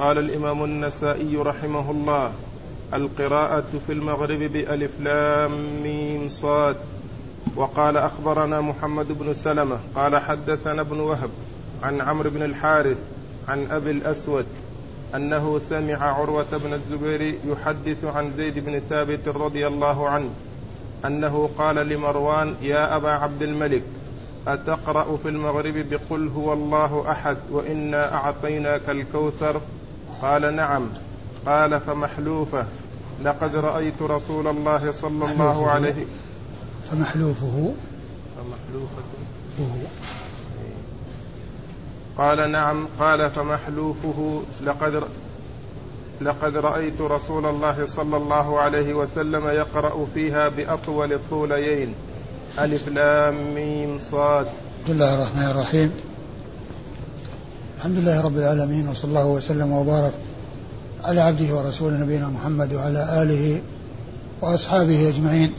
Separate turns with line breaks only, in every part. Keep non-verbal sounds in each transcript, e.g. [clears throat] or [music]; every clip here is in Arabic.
قال الإمام النسائي رحمه الله القراءة في المغرب بألف لام ميم صاد. وقال أخبرنا محمد بن سلمة قال حدثنا ابن وهب عن عمرو بن الحارث عن أبي الأسود أنه سمع عروة بن الزبير يحدث عن زيد بن ثابت رضي الله عنه أنه قال لمروان يا أبا عبد الملك أتقرأ في المغرب بقل هو الله أحد وإنا أعطيناك الكوثر قال نعم. قال فمحلوفه. لقد رأيت رسول الله صلى الله عليه
فمحلوفه.
فمحلوفة. قال نعم. قال فمحلوفه. لقد لقد رأيت رسول الله صلى الله عليه وسلم يقرأ فيها بأطول الطوليين ألف لام ميم صاد.
بسم الله الرحمن الرحيم. الحمد لله رب العالمين وصلى الله وسلم وبارك على عبده ورسوله نبينا محمد وعلى آله وأصحابه أجمعين.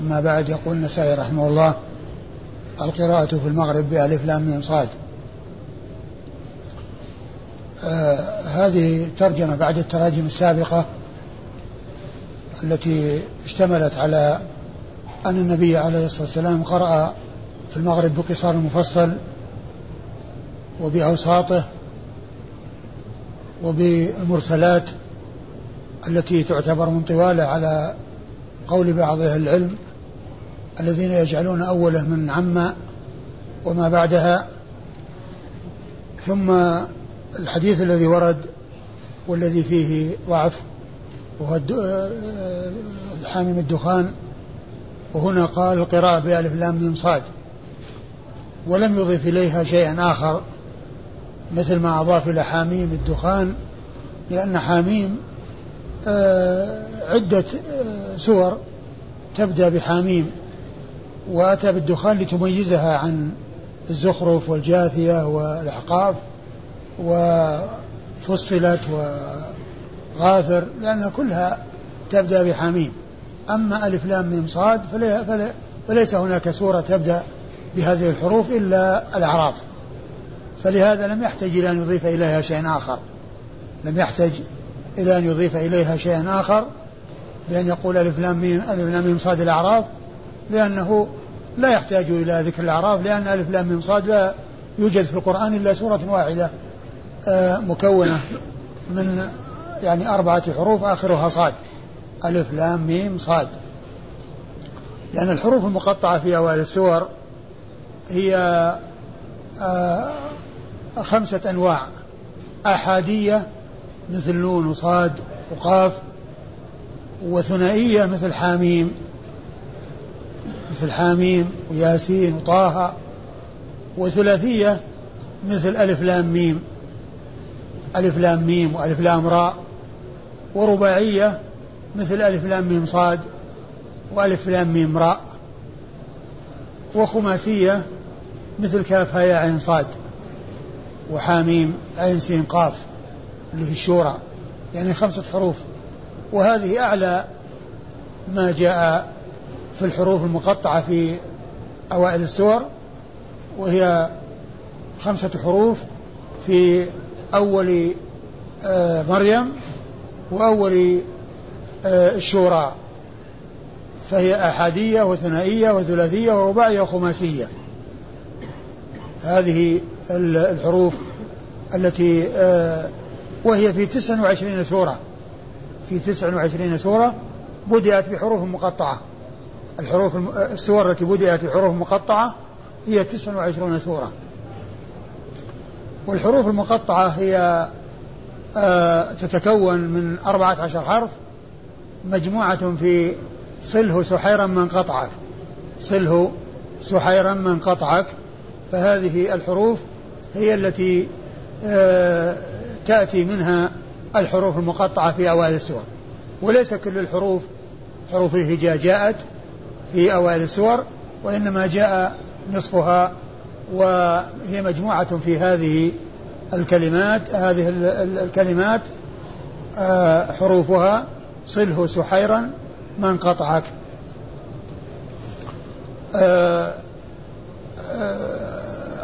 أما بعد يقول النسائي رحمه الله القراءة في المغرب بألف لام ميم صاد. آه هذه ترجمة بعد التراجم السابقة التي اشتملت على أن النبي عليه الصلاة والسلام قرأ في المغرب بقصار المفصل وبأوساطه وبالمرسلات التي تعتبر من طوالة على قول بعض أهل العلم الذين يجعلون أوله من عما وما بعدها. ثم الحديث الذي ورد والذي فيه ضعف وهو حامم الدخان وهنا قال القراءة بألف لام ميم صاد ولم يضف إليها شيئا آخر. مثل ما أضاف إلى حاميم الدخان لأن حاميم آه عدة آه سور تبدأ بحاميم وأتى بالدخان لتميزها عن الزخرف والجاثية والأحقاف وفصلت وغافر لأنها كلها تبدأ بحاميم. أما ألف لام ميم صاد فليس هناك سورة تبدأ بهذه الحروف إلا الأعراف. فلهذا لم يحتج إلى أن يضيف إليها شيئا آخر. لم يحتج إلى أن يضيف إليها شيئا آخر بأن يقول ألف لام ميم ألف لام ميم صاد الأعراف لأنه لا يحتاج إلى ذكر الأعراف لأن ألف لام ميم صاد لا يوجد في القرآن إلا سورة واحدة آه، مكونة من يعني أربعة حروف آخرها صاد. ألف لام ميم صاد. لأن الحروف المقطعة في أوائل السور هي آه، خمسة أنواع. أحادية مثل نون وصاد وقاف وثنائية مثل حاميم مثل حاميم وياسين وطه وثلاثية مثل ألف لام ميم ألف لام ميم وألف لام راء ورباعية مثل ألف لام ميم صاد وألف لام ميم راء وخماسية مثل كاف هاء عين صاد. وحاميم عين سين قاف اللي هي الشورى يعني خمسة حروف. وهذه أعلى ما جاء في الحروف المقطعة في أوائل السور وهي خمسة حروف في أول آه، مريم وأول آه، الشورى. فهي أحادية وثنائية وثلاثية ورباعية وخماسية. هذه الحروف التي آه، وهي في تسع وعشرين سورة. في تسع وعشرين سورة بدأت بحروف مقطعة. الحروف السور التي بدأت بحروف مقطعة هي تسع وعشرون سورة. والحروف المقطعة هي آه، تتكون من أربعة عشر حرف مجموعة في صله سحيرا من قطعك. صله سحيرا من قطعك. فهذه الحروف هي التي آه، تأتي منها الحروف المقطعة في أوائل السور. وليس كل الحروف حروف الهجاء جاءت في أوائل السور وإنما جاء نصفها وهي مجموعة في هذه الكلمات هذه الكلمات آه، حروفها صله سحيرا من قطعك. آه،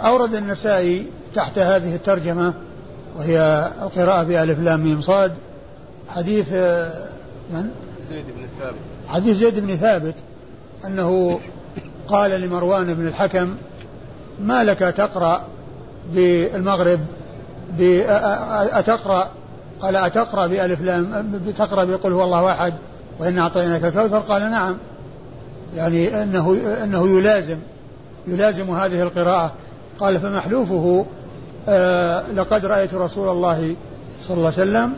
أورد النسائي تحت هذه الترجمة وهي القراءة بألف لام ميم صاد حديث آه، من؟
زيد بن ثابت.
حديث زيد بن ثابت أنه قال لمروان بن الحكم ما لك تقرأ بالمغرب؟ أتقرأ؟ قال أتقرأ بألف لام تقرأ بقول هو الله أحد وإن أعطيناك الكوثر قال نعم. يعني أنه أنه يلازم يلازم هذه القراءة. قال فمحلوفه آه لقد رأيت رسول الله صلى الله عليه وسلم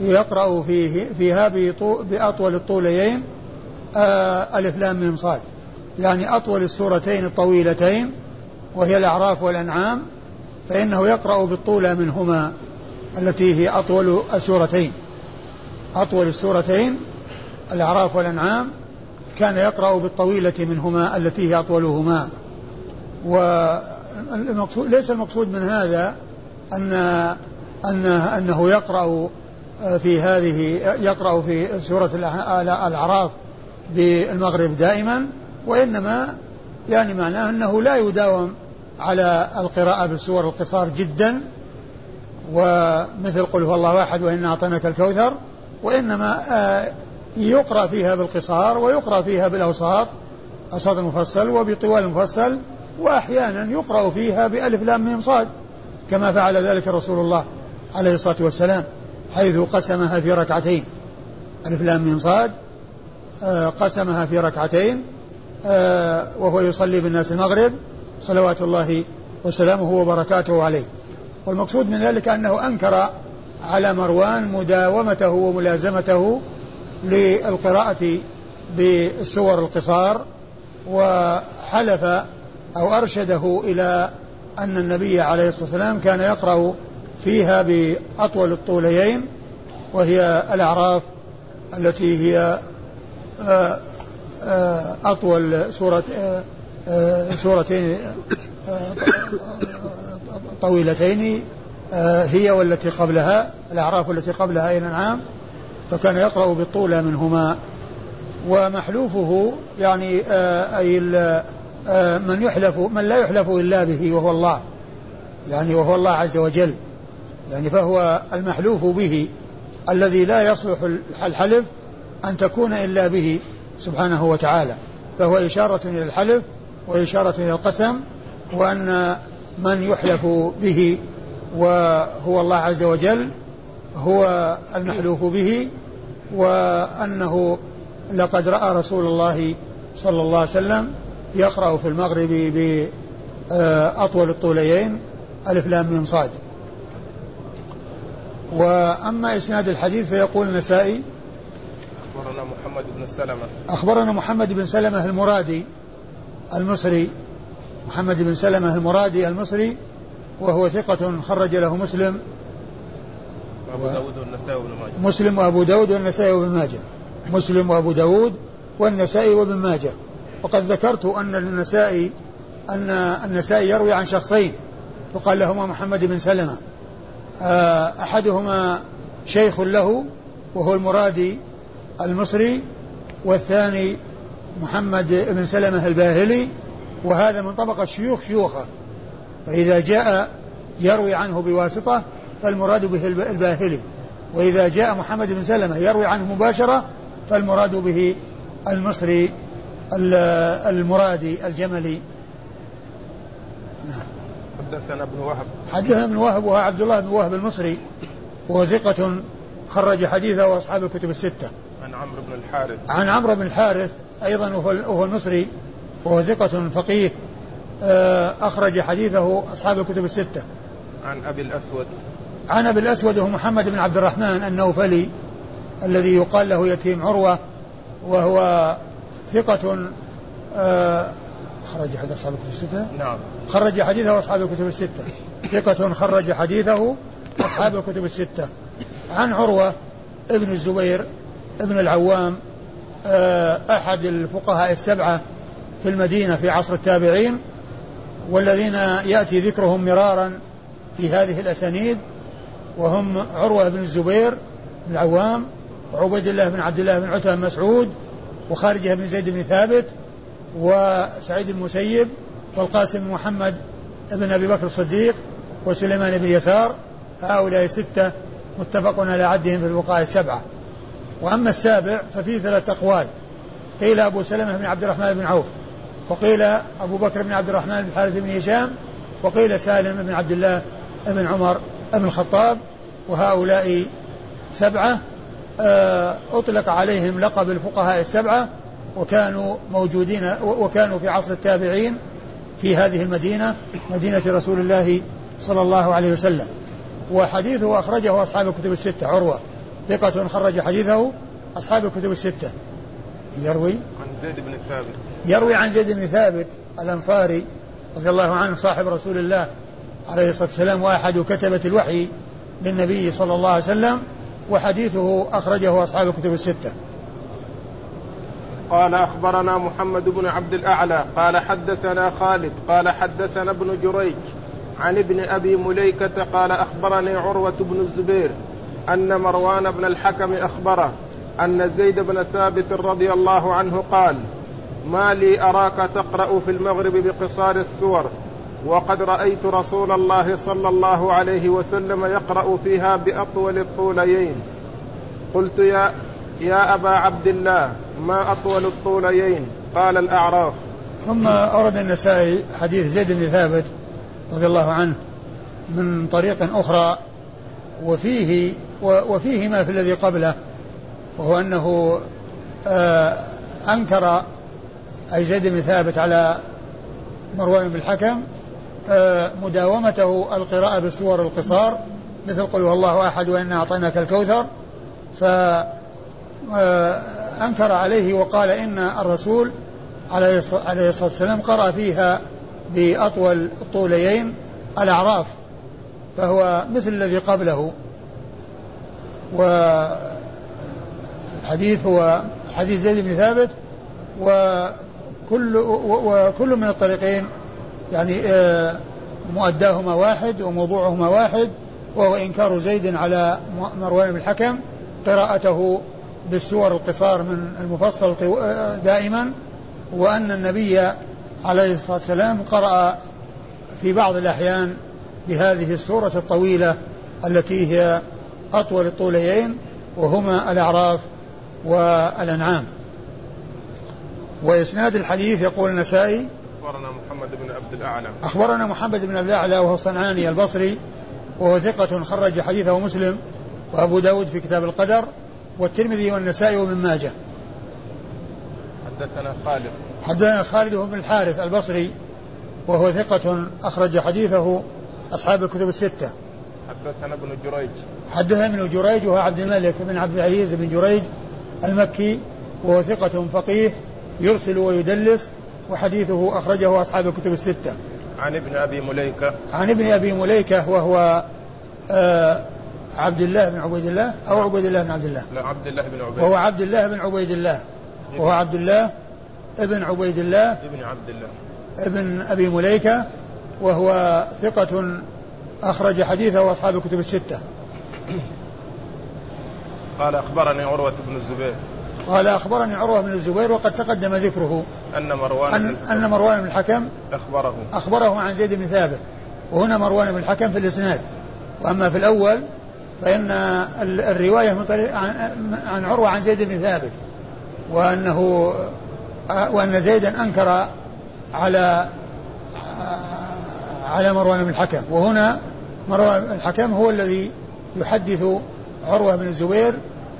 يقرأ فيه فيها بأطول الطوليين آه ألف لام ميم صاد. يعني أطول السورتين الطويلتين وهي الأعراف والأنعام فإنه يقرأ بالطولة منهما التي هي أطول السورتين. أطول السورتين الأعراف والأنعام كان يقرأ بالطويلة منهما التي هي أطولهما. والمقصود ليس المقصود من هذا أن أنه, أنه يقرأ في هذه يقرأ في سورة الأعراف بالمغرب دائما وإنما يعني معناه أنه لا يداوم على القراءة بالسور القصار جدا ومثل قل هو الله واحد وإن أعطيناك الكوثر وإنما آه، يقرأ فيها بالقصار ويقرأ فيها بالأوساط أوساط المفصل وبطوال المفصل وأحيانا يقرأ فيها بألف لام ميم صاد كما فعل ذلك رسول الله عليه الصلاة والسلام حيث قسمها في ركعتين. ألف لام ميم صاد آه، قسمها في ركعتين آه، وهو يصلي بالناس المغرب صلوات الله وسلامه وبركاته عليه. والمقصود من ذلك أنه أنكر على مروان مداومته وملازمته للقراءة بالسور القصار وحلف أو أرشده إلى أن النبي عليه الصلاة والسلام كان يقرأ فيها بأطول الطوليين وهي الأعراف التي هي آه، آه، أطول سورة آه، سورتين طويلتين هي والتي قبلها الأعراف التي قبلها أي الأنعام فكان يقرأ بالطولة منهما. ومحلوفه يعني أي من يحلف من لا يحلف إلا به وهو الله يعني وهو الله عز وجل يعني فهو المحلوف به الذي لا يصلح الحلف أن تكون إلا به سبحانه وتعالى فهو إشارة إلى الحلف وإشارة إلى القسم وأن من يحلف به وهو الله عز وجل هو المحلوف به وأنه لقد رأى رسول الله صلى الله عليه وسلم يقرأ في المغرب بأطول الطوليين ألف لام من صاد. وأما إسناد الحديث فيقول النسائي
أخبرنا محمد بن سلمة.
أخبرنا محمد بن سلمة المرادي المصري. محمد بن سلمة المرادي المصري وهو ثقة خرج له مسلم.
وأبو و... داود والنسائي وابن ماجه.
مسلم وأبو داود والنسائي وابن ماجه. مسلم وأبو داود والنسائي وابن ماجه. وقد ذكرت أن النسائي أن النسائي يروي عن شخصين يقال لهما محمد بن سلمة. آه، أحدهما شيخ له وهو المرادي المصري والثاني محمد بن سلمة الباهلي وهذا من طبقة شيوخ شيوخه. فإذا جاء يروي عنه بواسطة فالمراد به الباهلي. وإذا جاء محمد بن سلمة يروي عنه مباشرة فالمراد به المصري المرادي الجملي.
نعم. حدثنا ابن وهب.
حدثنا ابن وهب وهو عبد الله بن وهب المصري. وهو ثقة خرج حديثه وأصحاب الكتب الستة.
عن عمرو بن الحارث.
عن عمرو بن الحارث أيضا وهو المصري. وهو ثقة فقيه آه، أخرج حديثه أصحاب الكتب الستة.
عن أبي الأسود.
عن أبي الأسود وهو محمد بن عبد الرحمن النوفلي الذي يقال له يتيم عروة وهو ثقة آه، خرج حديث أصحاب الكتب الستة؟
نعم.
خرج حديثه أصحاب الكتب الستة. ثقة خرج حديثه أصحاب الكتب الستة. عن عروة ابن الزبير ابن العوام آه، أحد الفقهاء السبعة في المدينة في عصر التابعين والذين يأتي ذكرهم مرارا في هذه الأسانيد وهم عروة بن الزبير بن العوام وعبيد الله بن عبد الله بن عتبة بن مسعود وخارجة بن زيد بن ثابت وسعيد المسيب والقاسم بن محمد بن أبي بكر الصديق وسليمان بن يسار. هؤلاء ستة متفق على عدهم في البقاء السبعة. وأما السابع ففيه ثلاثة أقوال. قيل أبو سلمة بن عبد الرحمن بن عوف وقيل أبو بكر بن عبد الرحمن بن الحارث بن هشام وقيل سالم بن عبد الله بن عمر بن الخطاب. وهؤلاء سبعة أطلق عليهم لقب الفقهاء السبعة وكانوا موجودين وكانوا في عصر التابعين في هذه المدينة مدينة رسول الله صلى الله عليه وسلم. وحديثه أخرجه أصحاب الكتب الستة. عروة ثقة خرج حديثه أصحاب الكتب الستة. يروي؟
عن زيد بن ثابت.
يروي عن زيد بن ثابت الأنصاري رضي الله عنه صاحب رسول الله عليه الصلاة والسلام وأحد كتبة الوحي للنبي صلى الله عليه وسلم. وحديثه أخرجه أصحاب الكتب الستة.
قال أخبرنا محمد بن عبد الأعلى قال حدثنا خالد قال حدثنا ابن جريج عن ابن أبي مليكة قال أخبرني عروة بن الزبير أن مروان بن الحكم أخبره أن زيد بن ثابت رضي الله عنه قال ما لي أراك تقرأ في المغرب بقصار السور وقد رأيت رسول الله صلى الله عليه وسلم يقرأ فيها بأطول الطوليين قلت يا يا أبا عبد الله ما أطول الطوليين قال الأعراف.
ثم أورد النسائي حديث زيد بن ثابت رضي الله عنه من طريق أخرى وفيه وفيه ما في الذي قبله وهو أنه آه، أنكر أي زيد بن ثابت على مروان بن الحكم مداومته القراءة بالسور القصار مثل قل هو الله أحد وإنا أعطيناك الكوثر فأنكر آه، عليه وقال إن الرسول عليه الصلاة والسلام قرأ فيها بأطول الطوليين الأعراف فهو مثل الذي قبله. وحديث هو حديث زيد بن ثابت وكل وكل من الطريقين يعني آه، مؤداهما واحد وموضوعهما واحد وهو إنكار زيد على مروان بن الحكم قراءته بالسور القصار من المفصل آه، دائما وأن النبي عليه الصلاة والسلام قرأ في بعض الأحيان بهذه السورة الطويلة التي هي أطول الطوليين وهما الأعراف والأنعام. وإسناد الحديث يقول النسائي
أخبرنا محمد بن عبد الأعلى.
أخبرنا محمد بن عبد الأعلى وهو الصنعاني البصري وهو ثقة خرج حديثه مسلم وأبو داود في كتاب القدر والترمذي والنسائي وابن ماجه.
حدثنا خالد.
حدثنا خالد بن الحارث البصري وهو ثقة أخرج حديثه أصحاب الكتب الستة.
حدثنا ابن جريج.
حدثنا ابن جريج وهو عبد الملك بن عبد العزيز بن جريج المكي وهو ثقة فقيه يرسل ويدلس وحديثه أخرجه أصحاب الكتب الستة.
عن ابن أبي مليكة.
عن ابن أبي مليكة وهو آه عبد الله بن عبيد الله أو عبيد الله بن عبد الله.
لا عبد الله بن عبيد
وهو عبد الله بن عبيد الله. وهو عبد الله ابن عبيد الله.
ابن عبد الله.
ابن أبي مليكة وهو ثقة أخرج حديثه أصحاب الكتب الستة.
قال أخبرني عروة بن الزبير.
قال أخبرني عروة بن الزبير وقد تقدم ذكره.
أن مروان
أن, أن مروان بن الحكم
أخبره.
أخبره عن زيد بن ثابت وهنا مروان بن الحكم في الإسناد. وأما في الأول فإن الرواية من طريق عن, عروة عن زيد بن ثابت وأنه وأن زيدا أنكر على على مروان بن الحكم. وهنا مروان بن الحكم هو الذي يحدث عروة بن الزبير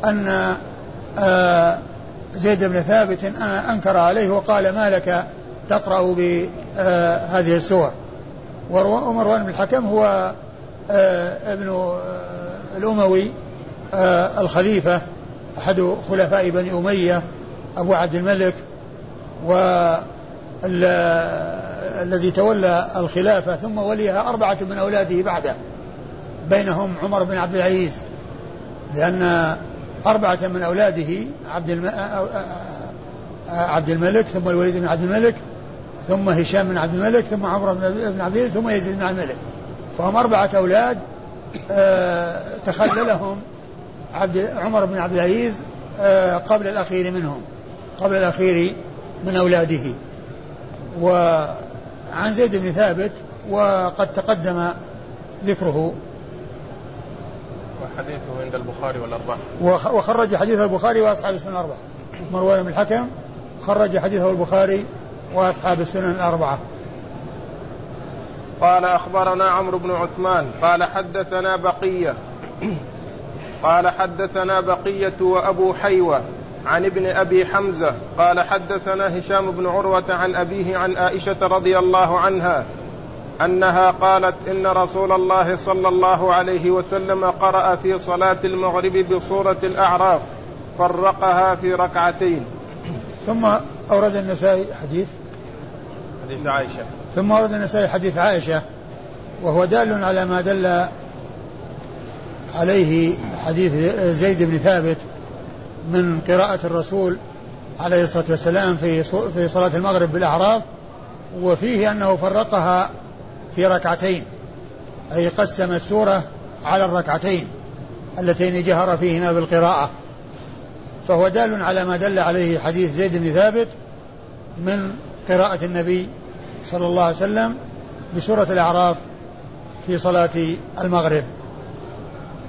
أن آه، زيد بن ثابت أنكر عليه وقال ما لك تقرأ بهذه السور. ومروان بن الحكم هو آه، ابن الأموي آه، الخليفة أحد خلفاء بني أمية أبو عبد الملك والذي تولى الخلافة ثم وليها أربعة من أولاده بعده بينهم عمر بن عبد العزيز لأن أربعة من أولاده عبد الم... عبد الملك ثم الوليد بن عبد الملك ثم هشام بن عبد الملك ثم عمر بن عبد العزيز ثم يزيد بن عبد الملك. فهم أربعة أولاد تخللهم عبد عمر بن عبد العزيز قبل الأخير منهم قبل الأخير من أولاده. وعن زيد بن ثابت وقد تقدم ذكره
وحديثه عند البخاري والأربعة.
وخرج حديث البخاري وأصحاب السنن الأربعة. مروان بن الحكم خرج حديثه البخاري وأصحاب السنن الأربعة.
قال أخبرنا عمرو بن عثمان قال حدثنا بقية. قال حدثنا بقية وأبو حيوة عن ابن أبي حمزة قال حدثنا هشام بن عروة عن أبيه عن عائشة رضي الله عنها أنها قالت إن رسول الله صلى الله عليه وسلم قرأ في صلاة المغرب بصورة الأعراف فرقها في ركعتين.
ثم أورد النسائي حديث.
حديث عائشة.
ثم أورد النسائي حديث عائشة وهو دال على ما دل عليه حديث زيد بن ثابت من قراءة الرسول عليه الصلاة والسلام في في صلاة المغرب بالأعراف وفيه أنه فرقها في ركعتين أي قسم السورة على الركعتين اللتين جهر فيهما بالقراءة. فهو دال على ما دل عليه حديث زيد بن ثابت من قراءة النبي صلى الله عليه وسلم بسورة الأعراف في صلاة المغرب.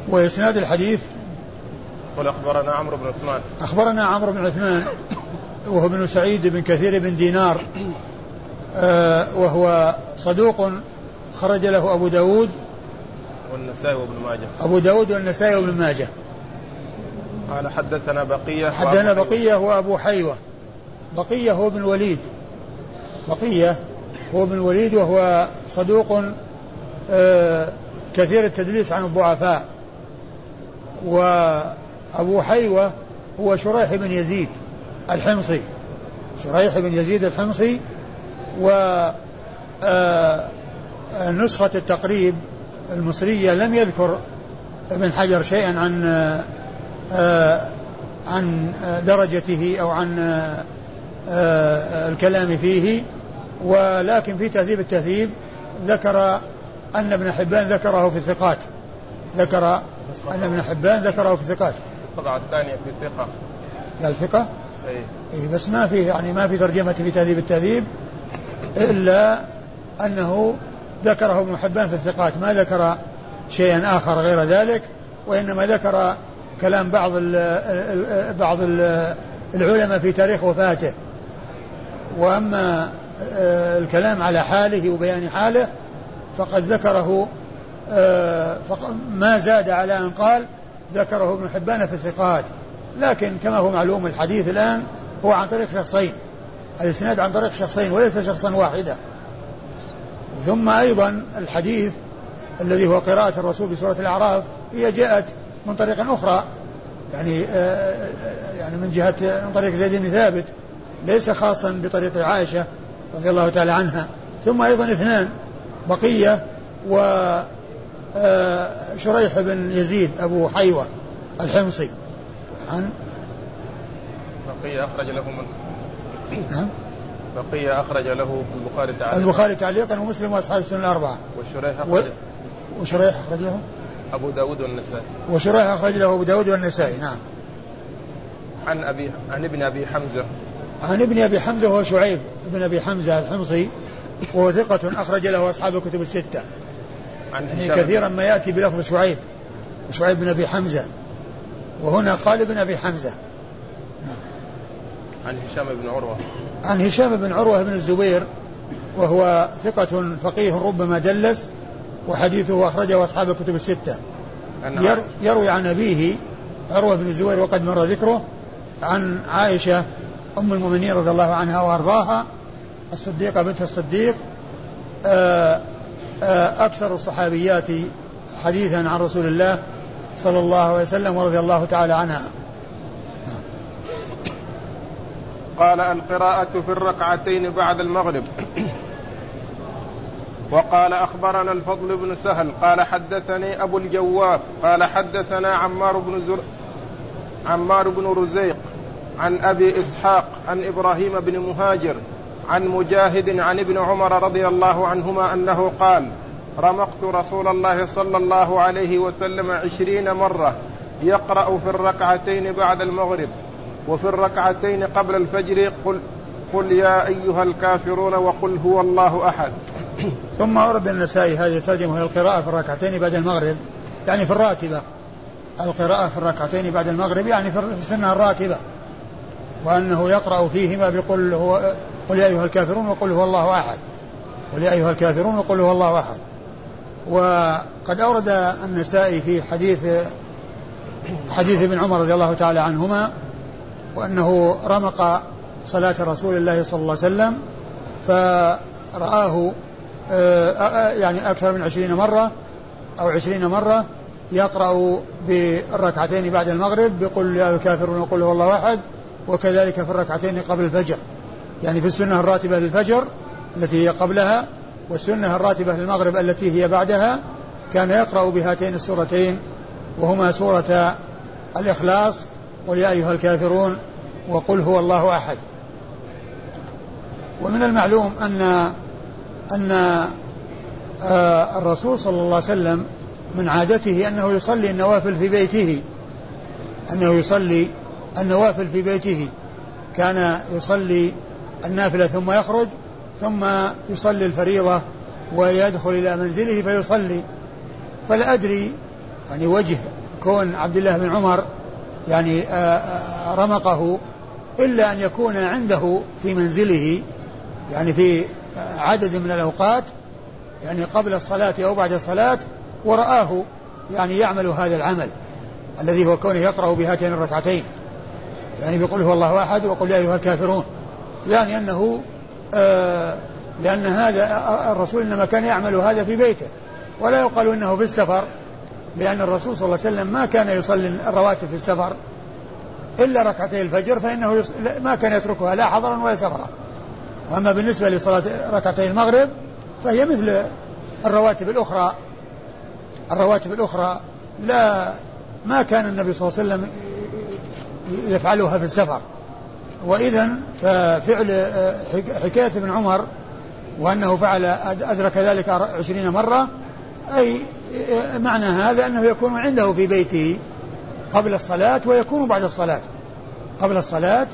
وإسناد الحديث
قل أخبرنا عمرو بن عثمان.
أخبرنا عمرو بن عثمان وهو ابن سعيد بن كثير بن دينار آه وهو صدوق خرج له أبو داود
والنسائي وابن ماجه.
أبو داود والنسائي وابن ماجه.
قال حدثنا بقية
حدثنا بقية وأبو حيوة. بقية هو ابن الوليد. بقية هو ابن الوليد وهو صدوق آه كثير التدليس عن الضعفاء. وأبو حيوة هو شريح بن يزيد الحمصي. شريح بن يزيد الحمصي. و نسخة التقريب المصرية لم يذكر ابن حجر شيئا عن آه، عن درجته أو عن آه، الكلام فيه. ولكن في تهذيب التهذيب ذكر أن ابن حبان ذكره في الثقات. ذكر أن ابن حبان ذكره في الثقات.
الطبعة الثانية في ثقة
قال ثقة؟
اي
إيه بس ما في يعني ما في ترجمة في تهذيب التهذيب إلا أنه ذكره ابن حبان في الثقات ما ذكر شيئا آخر غير ذلك وإنما ذكر كلام بعض ال بعض ال العلماء في تاريخ وفاته. وأما آه، الكلام على حاله وبيان حاله فقد ذكره آه، ما زاد على أن قال ذكره ابن حبان في الثقات. لكن كما هو معلوم الحديث الآن هو عن طريق شخصين الإسناد عن طريق شخصين وليس شخصا واحدا. ثم أيضا الحديث الذي هو قراءة الرسول بسورة الأعراف هي جاءت من طريق أخرى يعني آه، يعني من جهة من طريق زيد بن ثابت ليس خاصا بطريق عائشة رضي الله تعالى عنها. ثم أيضا اثنان بقية و آه، شريح بن يزيد أبو حيوة الحمصي. عن؟
بقية أخرج له من
نعم.
بقية أخرج له البخاري تعليقا.
البخاري تعليقا ومسلم وأصحاب السنة الأربعة.
وشريح أخرج.
و... وشريح أخرج له
أبو داود والنسائي.
وشريح أخرج له أبو داود والنسائي نعم.
عن أبي عن ابن أبي حمزة.
عن ابن أبي حمزة هو شعيب. ابن أبي حمزة الحمصي. وهو ثقة أخرج له أصحاب الكتب الستة. عن يعني كثيرا ما يأتي بلفظ شعيب. شعيب بن أبي حمزة. وهنا قال ابن أبي حمزة.
عن هشام بن عروة.
عن هشام بن عروة بن الزبير وهو ثقة فقيه ربما دلس وحديثه أخرجه أصحاب الكتب الستة. ير يروي عن أبيه عروة بن الزبير وقد مر ذكره عن عائشة أم المؤمنين رضي الله عنها وأرضاها الصديقة بنت الصديق. آه، آه، أكثر الصحابيات حديثا عن رسول الله صلى الله عليه وسلم ورضي الله تعالى عنها.
قال القراءة في الركعتين بعد المغرب. وقال أخبرنا الفضل بن سهل قال حدثني أبو الجواف قال حدثنا عمار بن زر عمار بن رزيق عن أبي إسحاق عن إبراهيم بن مهاجر عن مجاهد عن ابن عمر رضي الله عنهما أنه قال رمقت رسول الله صلى الله عليه وسلم عشرين مرة يقرأ في الركعتين بعد المغرب. وفي الركعتين قبل الفجر قل قل يا أيها الكافرون وقل هو الله أحد. [clears throat]
ثم ورد النسائي هذه الترجمة وهي القراءة في الركعتين بعد المغرب يعني في الراتبة. القراءة في الركعتين بعد المغرب يعني في السنة الراتبة. وأنه يقرأ فيهما بقل هو قل يا أيها الكافرون وقل هو الله أحد. قل يا أيها الكافرون وقل هو الله أحد. وقد أورد النسائي في حديث حديث ابن عمر رضي الله تعالى عنهما وأنه رمق صلاة رسول الله صلى الله عليه وسلم فرآه آه، آه، يعني أكثر من عشرين مرة أو عشرين مرة يقرأ بالركعتين بعد المغرب بقل يا الكافرون وقل هو الله أحد وكذلك في الركعتين قبل الفجر. يعني في السنة الراتبة للفجر التي هي قبلها والسنة الراتبة للمغرب التي هي بعدها كان يقرأ بهاتين السورتين وهما سورة الإخلاص قل يا أيها الكافرون وقل هو الله أحد. ومن المعلوم أن أن آه، الرسول صلى الله عليه وسلم من عادته أنه يصلي النوافل في بيته. أنه يصلي النوافل في بيته. كان يصلي النافلة ثم يخرج ثم يصلي الفريضة ويدخل إلى منزله فيصلي. فلا أدري يعني وجه كون عبد الله بن عمر يعني آه، آه، رمقه إلا أن يكون عنده في منزله يعني في عدد من الأوقات يعني قبل الصلاة أو بعد الصلاة ورآه يعني يعمل هذا العمل الذي هو كونه يقرأ بهاتين الركعتين. يعني بيقول هو الله أحد وقل يا أيها الكافرون. يعني أنه آه لأن هذا الرسول إنما كان يعمل هذا في بيته. ولا يقال إنه في السفر لأن الرسول صلى الله عليه وسلم ما كان يصلي الرواتب في السفر. إلا ركعتي الفجر فإنه ما كان يتركها لا حضرا ولا سفرا. وأما بالنسبة لصلاة ركعتي المغرب فهي مثل الرواتب الأخرى. الرواتب الأخرى لا ما كان النبي صلى الله عليه وسلم يفعلها في السفر. وإذا ففعل حكاية ابن عمر وأنه فعل أدرك ذلك عشرين مرة أي معنى هذا أنه يكون عنده في بيته. قبل الصلاة ويكون بعد الصلاة. قبل الصلاة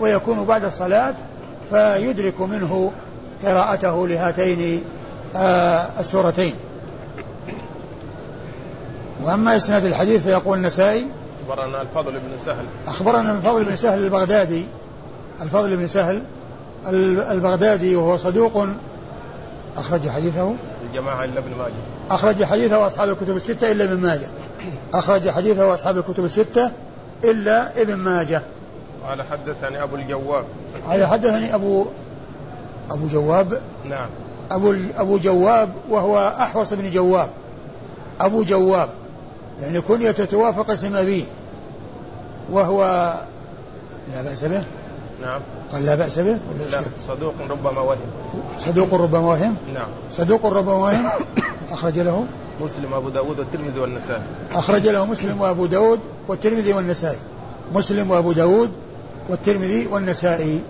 ويكون بعد الصلاة فيدرك منه قراءته لهاتين آه، السورتين. وأما إسناد الحديث فيقول النسائي
أخبرنا الفضل بن سهل.
أخبرنا الفضل بن سهل البغدادي الفضل بن سهل البغدادي وهو صدوق. أخرج حديثه.
الجماعة إلا ابن ماجه.
أخرج حديثه أصحاب الكتب الستة إلا ابن ماجه. أخرج حديثه أصحاب الكتب الستة إلا ابن ماجه.
قال حدثني أبو الجواب.
قال حدثني أبو أبو جواب.
نعم.
أبو أبو جواب وهو أحوص بن جواب. أبو جواب. يعني كنية توافق اسم أبيه. وهو لا بأس به.
نعم.
قال لا بأس به.
لا صدوق ربما وهم.
صدوق ربما وهم؟
نعم.
صدوق ربما وهم. أخرج له.
مسلم أبو داود والترمذي والنسائي.
أخرج له مسلم وأبو داود والترمذي والنسائي. مسلم وأبو داود والترمذي والنسائي.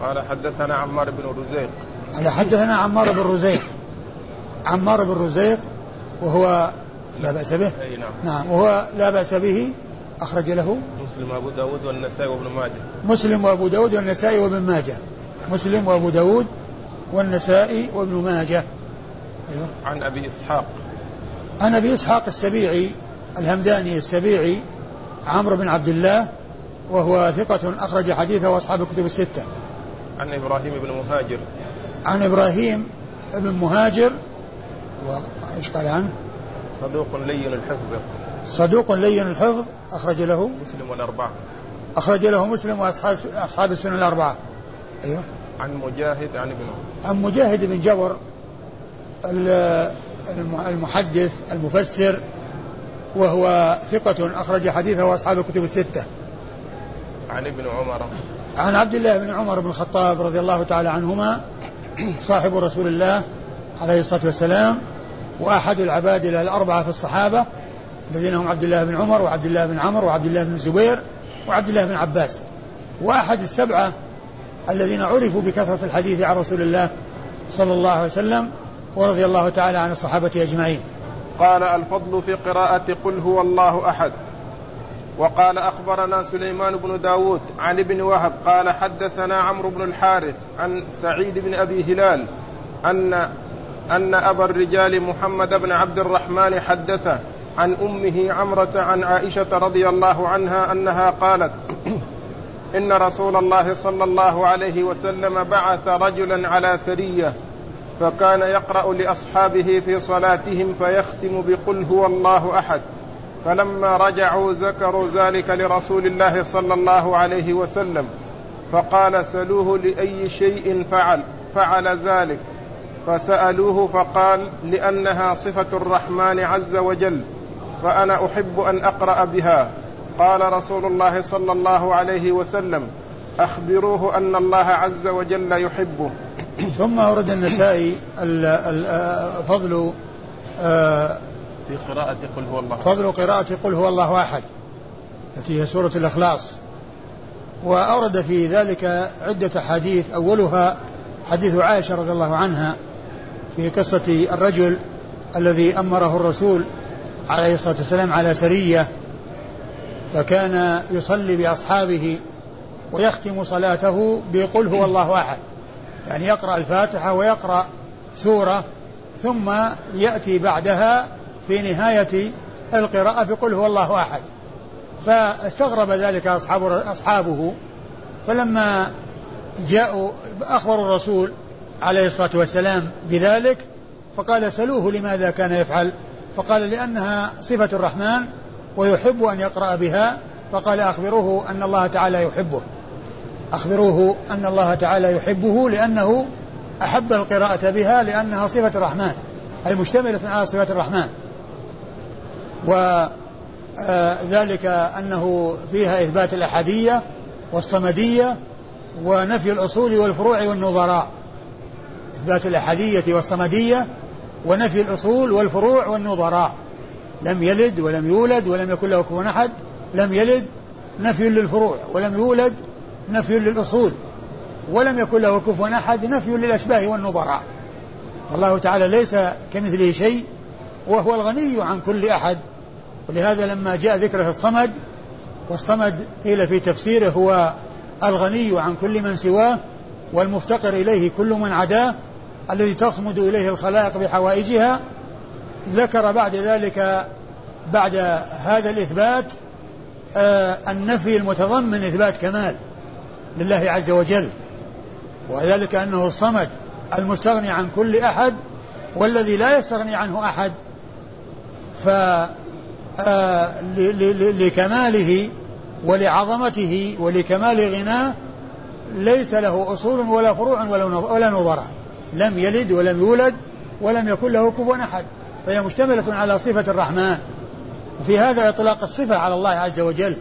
قال حدثنا عمار بن رزيق.
قال حدثنا عمار بن رزيق. عمار بن رزيق وهو لا بأس به.
أي نعم.
نعم وهو لا بأس به. أخرج له
مسلم وأبو داود والنسائي وابن ماجه.
مسلم وأبو داود والنسائي وابن ماجه. مسلم وأبو داود والنسائي وابن ماجه.
أيوه. عن أبي إسحاق.
عن أبي إسحاق السبيعي الهمداني السبيعي عمرو بن عبد الله وهو ثقة أخرج حديثه أصحاب الكتب الستة.
عن إبراهيم بن مهاجر.
عن إبراهيم بن مهاجر وإيش قال عنه؟
صدوق لين الحفظ.
صدوق لين الحفظ أخرج له
مسلم والأربعة.
أخرج له مسلم وأصحاب أصحاب السنن الأربعة. أيوه.
عن مجاهد عن ابن
عن مجاهد بن جبر المحدث المفسر وهو ثقة أخرج حديثه أصحاب الكتب الستة.
عن ابن عمر.
عن عبد الله بن عمر بن الخطاب رضي الله تعالى عنهما صاحب رسول الله عليه الصلاة والسلام وأحد العباد الأربعة في الصحابة الذين هم عبد الله بن عمر وعبد الله بن عمرو وعبد الله بن الزبير وعبد الله بن عباس وأحد السبعة الذين عرفوا بكثرة الحديث عن رسول الله صلى الله عليه وسلم ورضي الله تعالى عن الصحابة أجمعين.
قال الفضل في قراءة قل هو الله أحد. وقال أخبرنا سليمان بن داود عن ابن وهب قال حدثنا عمرو بن الحارث عن سعيد بن أبي هلال أن أن أبا الرجال محمد بن عبد الرحمن حدثه عن أمه عمرة عن عائشة رضي الله عنها أنها قالت إن رسول الله صلى الله عليه وسلم بعث رجلا على سريه فكان يقرأ لأصحابه في صلاتهم فيختم بقل هو الله أحد. فلما رجعوا ذكروا ذلك لرسول الله صلى الله عليه وسلم. فقال سلوه لأي شيء فعل فعل ذلك. فسألوه فقال لأنها صفة الرحمن عز وجل فأنا أحب أن أقرأ بها. قال رسول الله صلى الله عليه وسلم أخبروه أن الله عز وجل يحبه.
ثم ورد النسائي فضل
آه، في قراءة قل هو الله.
فضل قراءة قل هو الله أحد التي هي سورة الإخلاص. وأورد في ذلك عدة حديث أولها حديث عائشة رضي الله عنها في قصة الرجل الذي أمره الرسول عليه الصلاة والسلام على سرية فكان يصلي بأصحابه ويختم صلاته بقل هو الله أحد. يعني يقرأ الفاتحة ويقرأ سورة ثم يأتي بعدها في نهاية القراءة بقل هو الله أحد. فاستغرب ذلك أصحاب أصحابه. فلما جاءوا أخبروا الرسول عليه الصلاة والسلام بذلك فقال سلوه لماذا كان يفعل؟ فقال لأنها صفة الرحمن ويحب أن يقرأ بها. فقال أخبروه أن الله تعالى يحبه. أخبروه أن الله تعالى يحبه لأنه أحب القراءة بها لأنها صفة الرحمن أي مشتملة على صفة الرحمن. وذلك أنه فيها إثبات الأحدية والصمدية ونفي الأصول والفروع والنظراء. إثبات الأحدية والصمدية ونفي الأصول والفروع والنظراء. لم يلد ولم يولد ولم يكن له كفوا أحد لم يلد نفي للفروع ولم يولد نفي للأصول ولم يكن له كفوا أحد نفي للأشباه والنظراء. الله تعالى ليس كمثله شيء وهو الغني عن كل أحد. ولهذا لما جاء ذكره الصمد والصمد قيل في تفسيره هو الغني عن كل من سواه والمفتقر إليه كل من عداه الذي تصمد إليه الخلائق بحوائجها. ذكر بعد ذلك بعد هذا الإثبات آه النفي المتضمن إثبات كمال. لله عز وجل وذلك أنه الصمد المستغني عن كل أحد والذي لا يستغني عنه أحد. ف آه، لكماله ولعظمته ولكمال غناه ليس له أصول ولا فروع ولا نظرة. لم يلد ولم يولد ولم يكن له كفوا أحد. فهي مشتملة على صفة الرحمن. وفي هذا إطلاق الصفة على الله عز وجل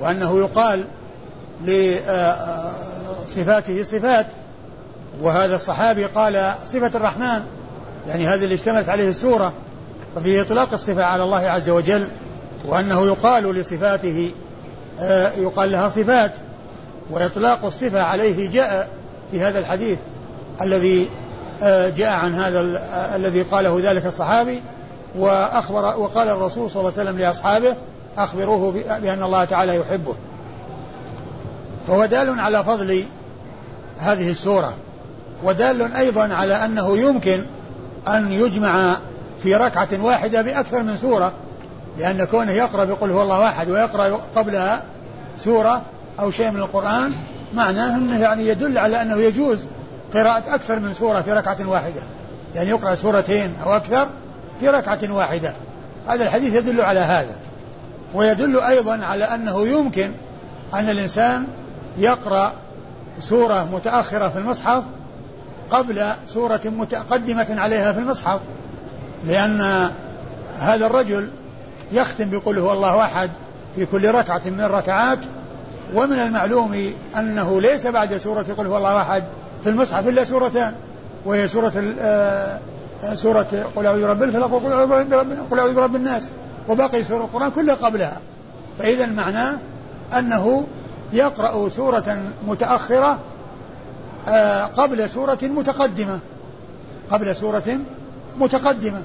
وأنه يقال لصفاته صفات وهذا الصحابي قال صفة الرحمن يعني هذا اللي اشتملت عليه السورة ففيه إطلاق الصفة على الله عز وجل وأنه يقال لصفاته آه، يقال لها صفات وإطلاق الصفة عليه جاء في هذا الحديث الذي آه، جاء عن هذا آه، الذي قاله ذلك الصحابي وأخبر وقال الرسول صلى الله عليه وسلم لأصحابه أخبروه بأن الله تعالى يحبه. فهو دال على فضل هذه السورة ودال أيضا على أنه يمكن أن يجمع في ركعة واحدة بأكثر من سورة لأن كونه يقرأ بقول هو الله أحد ويقرأ قبلها سورة أو شيء من القرآن معناه أنه يعني يدل على أنه يجوز قراءة أكثر من سورة في ركعة واحدة يعني يقرأ سورتين أو أكثر في ركعة واحدة. هذا الحديث يدل على هذا. ويدل أيضا على أنه يمكن أن الإنسان يقرأ سورة متأخرة في المصحف قبل سورة متقدمة عليها في المصحف لأن هذا الرجل يختم بقول هو الله أحد في كل ركعة من الركعات ومن المعلوم أنه ليس بعد سورة قل هو الله أحد في المصحف إلا سورتان وهي سورة آه، سورة قل أعوذ برب الفلق وقل أعوذ برب الناس وباقي سورة القرآن كلها قبلها. فإذا معناه أنه يقرأ سورة متأخرة آه، قبل سورة متقدمة. قبل سورة متقدمة.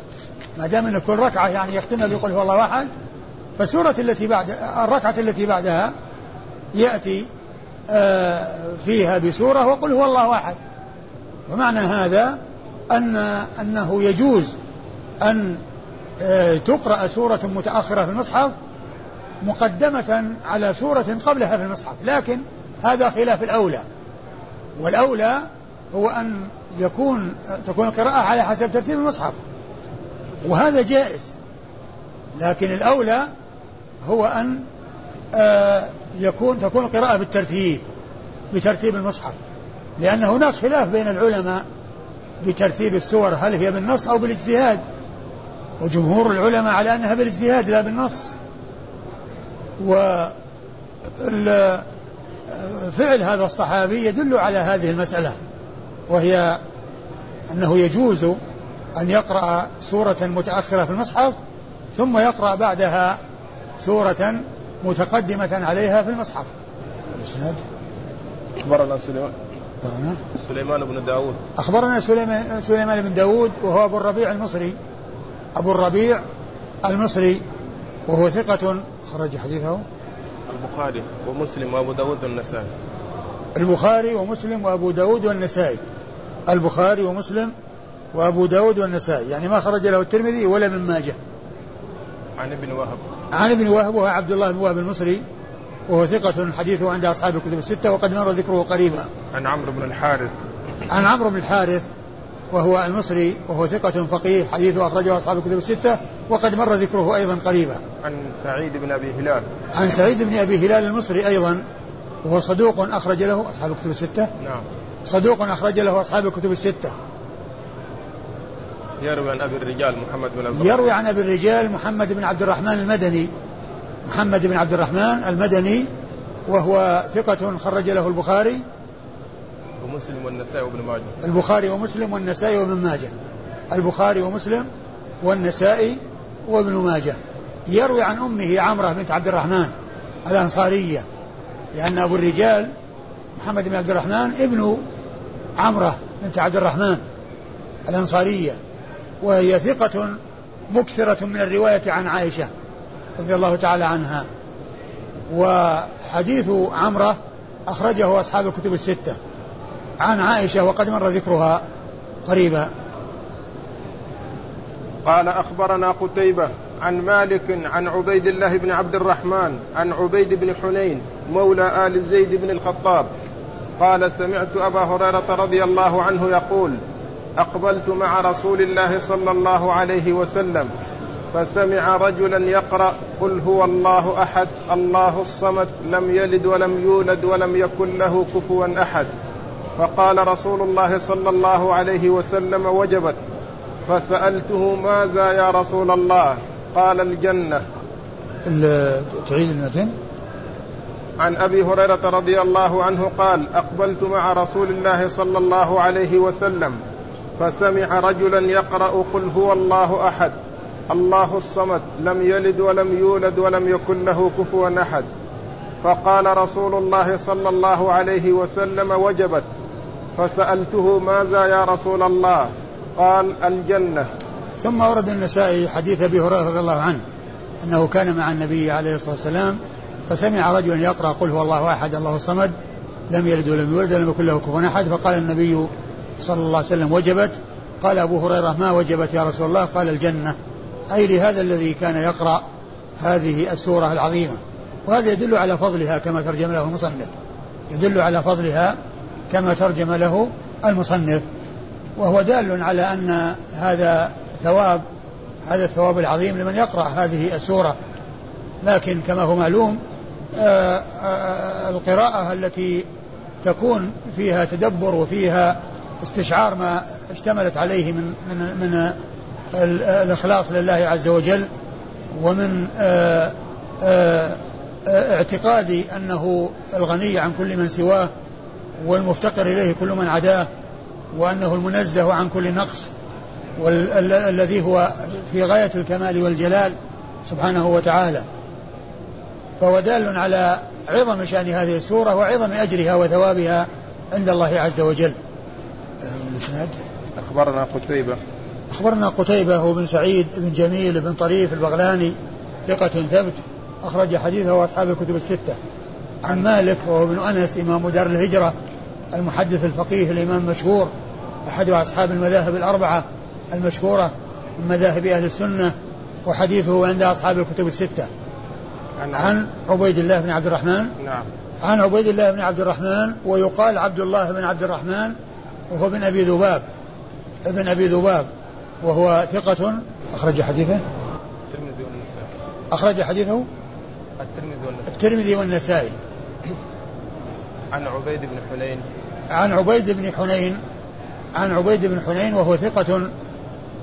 ما دام إن كل ركعة يعني يختمها بقول هو الله احد فالسورة التي بعد الركعة التي بعدها يأتي آه، فيها بسورة وقل هو الله احد ومعنى هذا أن أنه يجوز أن آه، تقرأ سورة متأخرة في المصحف مقدمة على سورة قبلها في المصحف لكن هذا خلاف الأولى. والأولى هو أن يكون تكون القراءة على حسب ترتيب المصحف. وهذا جائز. لكن الأولى هو أن آه، يكون تكون القراءة بالترتيب بترتيب المصحف. لأن هناك خلاف بين العلماء بترتيب السور هل هي بالنص أو بالاجتهاد. وجمهور العلماء على أنها بالاجتهاد لا بالنص. و فعل هذا الصحابي يدل على هذه المسألة وهي أنه يجوز أن يقرأ سورة متأخرة في المصحف ثم يقرأ بعدها سورة متقدمة عليها في المصحف. الإسناد؟
أخبرنا سليمان.
أخبرنا؟
سليمان بن داود.
أخبرنا سليمان, سليمان بن داود وهو أبو الربيع المصري. أبو الربيع المصري وهو ثقة خرج حديثه؟
البخاري ومسلم وأبو داود والنسائي.
البخاري ومسلم وأبو داود والنسائي. البخاري ومسلم وأبو داود والنسائي. يعني ما خرج له الترمذي ولا من ماجه.
عن ابن وهب.
عن ابن وهب وهو عبد الله بن وهب المصري وهو ثقة حديثه عند أصحاب الكتب الستة وقد مر ذكره قريبا.
عن عمرو بن الحارث.
عن عمرو بن الحارث وهو المصري وهو ثقة فقيه حديثه أخرجه أصحاب الكتب الستة وقد مر ذكره أيضا قريبا.
عن سعيد بن أبي هلال.
عن سعيد بن أبي هلال المصري أيضا وهو صدوق أخرج له أصحاب الكتب الستة.
نعم.
صدوق أخرج له أصحاب الكتب الستة.
يروي عن أبي الرجال محمد بن عبد
يروي عن أبي الرجال محمد بن عبد الرحمن المدني. محمد بن عبد الرحمن المدني وهو ثقة خرج له البخاري.
ومسلم والنسائي وابن ماجه.
البخاري ومسلم والنسائي وابن ماجه. البخاري ومسلم والنسائي وابن ماجه. يروي عن أمه عمرة بنت عبد الرحمن الأنصارية لأن أبو الرجال محمد بن عبد الرحمن ابن عمرة بنت عبد الرحمن الأنصارية. وهي ثقة مكثرة من الرواية عن عائشة رضي الله تعالى عنها. وحديث عمرة أخرجه أصحاب الكتب الستة. عن عائشة وقد مر ذكرها قريبا.
قال أخبرنا قتيبة عن مالك عن عبيد الله بن عبد الرحمن عن عبيد بن حنين مولى آل زيد بن الخطاب. قال سمعت أبا هريرة رضي الله عنه يقول أقبلت مع رسول الله صلى الله عليه وسلم فسمع رجلا يقرأ قل هو الله أحد الله الصمد لم يلد ولم يولد ولم يكن له كفوا أحد. فقال رسول الله صلى الله عليه وسلم وجبت فسألته ماذا يا رسول الله؟ قال الجنة.
تعيد المتن.
عن أبي هريرة رضي الله عنه قال أقبلت مع رسول الله صلى الله عليه وسلم فسمع رجلا يقرأ قل هو الله أحد. الله الصمد لم يلد ولم يولد ولم يكن له كفوا أحد. فقال رسول الله صلى الله عليه وسلم وجبت. فسألته ماذا يا رسول الله؟ قال الجنة.
ثم ورد النسائي حديث أبي هريرة رضي الله عنه أنه كان مع النبي عليه الصلاة والسلام فسمع رجلا يقرأ قل هو الله أحد الله الصمد لم يلد ولم يولد ولم يكن له كفوا أحد فقال النبي صلى الله عليه وسلم وجبت قال أبو هريرة ما وجبت يا رسول الله؟ قال الجنة. أي لهذا الذي كان يقرأ هذه السورة العظيمة. وهذا يدل على فضلها كما ترجم له المصنف. يدل على فضلها كما ترجم له المصنف وهو دال على أن هذا ثواب هذا الثواب العظيم لمن يقرأ هذه السورة. لكن كما هو معلوم آه، آه، القراءة التي تكون فيها تدبر وفيها استشعار ما اشتملت عليه من من من الإخلاص لله عز وجل ومن آه، اعتقاد أنه الغني عن كل من سواه والمفتقر إليه كل من عداه وأنه المنزه عن كل نقص والذي هو في غاية الكمال والجلال سبحانه وتعالى. فهو دال على عظم شأن هذه السورة وعظم أجرها وثوابها عند الله عز وجل.
الإسناد؟ أخبرنا قتيبة.
أخبرنا قتيبة هو بن سعيد بن جميل بن طريف البغلاني ثقة ثبت أخرج حديثه أصحاب الكتب الستة. عن مالك وهو ابن أنس إمام دار الهجرة المحدث الفقيه الإمام المشهور أحد أصحاب المذاهب الأربعة المشهورة من مذاهب أهل السنة وحديثه عند أصحاب الكتب الستة. عن عبيد الله بن عبد الرحمن؟
نعم.
عن عبيد الله بن عبد الرحمن ويقال عبد الله بن عبد الرحمن وهو ابن أبي ذباب. ابن أبي ذباب وهو ثقة. أخرج حديثه.
الترمذي والنسائي.
أخرج حديثه.
الترمذي والنسائي.
الترمذي والنسائي.
عن عبيد بن حنين.
عن عبيد بن حنين عن عبيد بن حنين وهو ثقة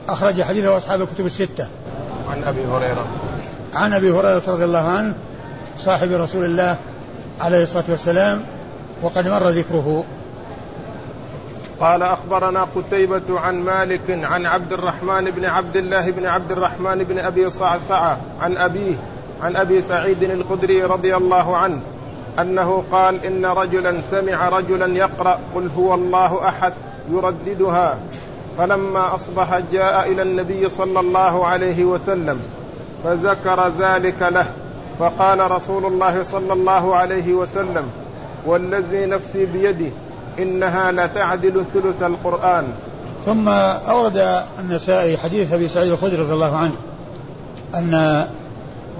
أخرج حديثه أصحاب الكتب الستة.
عن أبي هريرة.
عن أبي هريرة رضي الله عنه صاحب رسول الله عليه الصلاة والسلام وقد مر ذكره.
قال أخبرنا قتيبة عن مالك عن عبد الرحمن بن عبد الله بن عبد الرحمن بن أبي صعصعة عن أبيه عن أبي سعيد الخدري رضي الله عنه أنه قال إن رجلا سمع رجلا يقرأ قل هو الله أحد يرددها. فلما أصبح جاء إلى النبي صلى الله عليه وسلم فذكر ذلك له. فقال رسول الله صلى الله عليه وسلم والذي نفسي بيده إنها لتعدل ثلث القرآن.
ثم أورد النسائي حديث أبي سعيد الخدري رضي الله عنه أن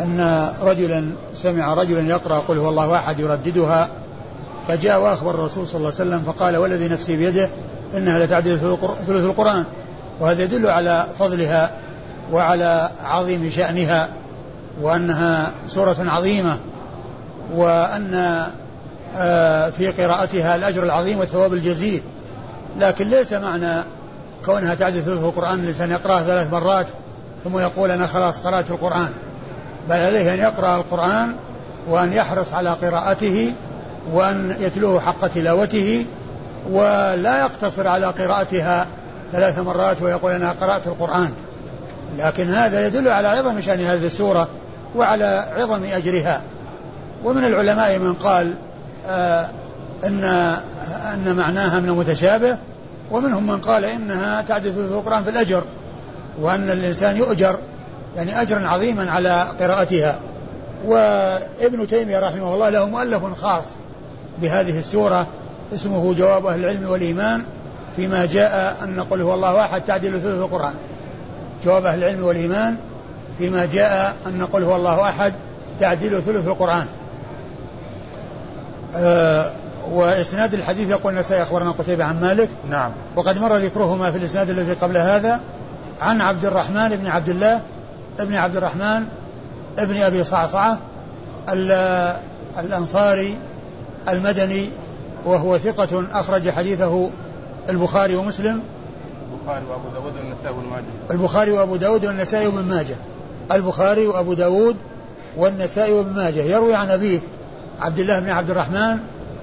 أن رجلا سمع رجلا يقرأ قل هو الله أحد يرددها فجاء وأخبر الرسول صلى الله عليه وسلم فقال والذي نفسي بيده إنها لتعدل ثلث القرآن. وهذا يدل على فضلها وعلى عظيم شأنها وأنها سورة عظيمة وأن آه، في قراءتها الأجر العظيم والثواب الجزيل. لكن ليس معنى كونها تعدل ثلث القرآن الإنسان يقرأه ثلاث مرات ثم يقول أنا خلاص قرأت القرآن. بل عليه أن يقرأ القرآن وأن يحرص على قراءته وأن يتلوه حق تلاوته ولا يقتصر على قراءتها ثلاث مرات ويقول أنا قرأت القرآن. لكن هذا يدل على عظم شأن هذه السورة وعلى عظم أجرها. ومن العلماء من قال آه أن أن معناها من المتشابه ومنهم من قال إنها تعدل في القرآن في الأجر وأن الإنسان يؤجر يعني أجرا عظيما على قراءتها. وابن تيمية رحمه الله له مؤلف خاص بهذه السورة اسمه جواب أهل العلم والإيمان فيما جاء أن قل هو الله أحد تعدل ثلث القرآن. جواب أهل العلم والإيمان فيما جاء أن قل هو الله أحد تعدل ثلث القرآن. أه وإسناد الحديث يقول النسائي أخبرنا قتيبة عن مالك.
نعم.
وقد مر ذكرهما في الإسناد الذي قبل هذا عن عبد الرحمن بن عبد الله ابن عبد الرحمن ابن أبي صعصعة الأنصاري المدني وهو ثقة أخرج حديثه البخاري ومسلم.
البخاري وأبو داود والنسائي وابن ماجه.
البخاري وأبو داود والنسائي وابن ماجه. البخاري وأبو داود والنسائي وابن ماجه. يروي عن أبيه عبد الله بن عبد الرحمن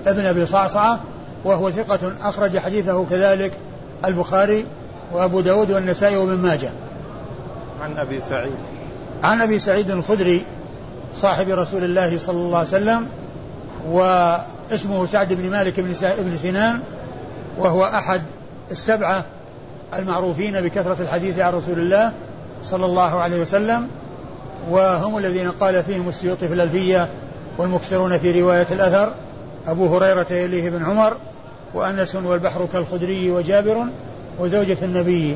ابن أبي صعصعة وهو ثقة أخرج حديثه كذلك البخاري وأبو داود والنسائي وابن ماجه.
عن أبي سعيد.
عن أبي سعيد الخدري صاحب رسول الله صلى الله عليه وسلم واسمه سعد بن مالك بن سنان وهو أحد السبعة المعروفين بكثرة الحديث عن رسول الله صلى الله عليه وسلم وهم الذين قال فيهم السيوطي في الألفية والمكثرون في رواية الأثر أبو هريرة يليه بن عمر وأنس والبحر كالخدري وجابر وزوجة النبي.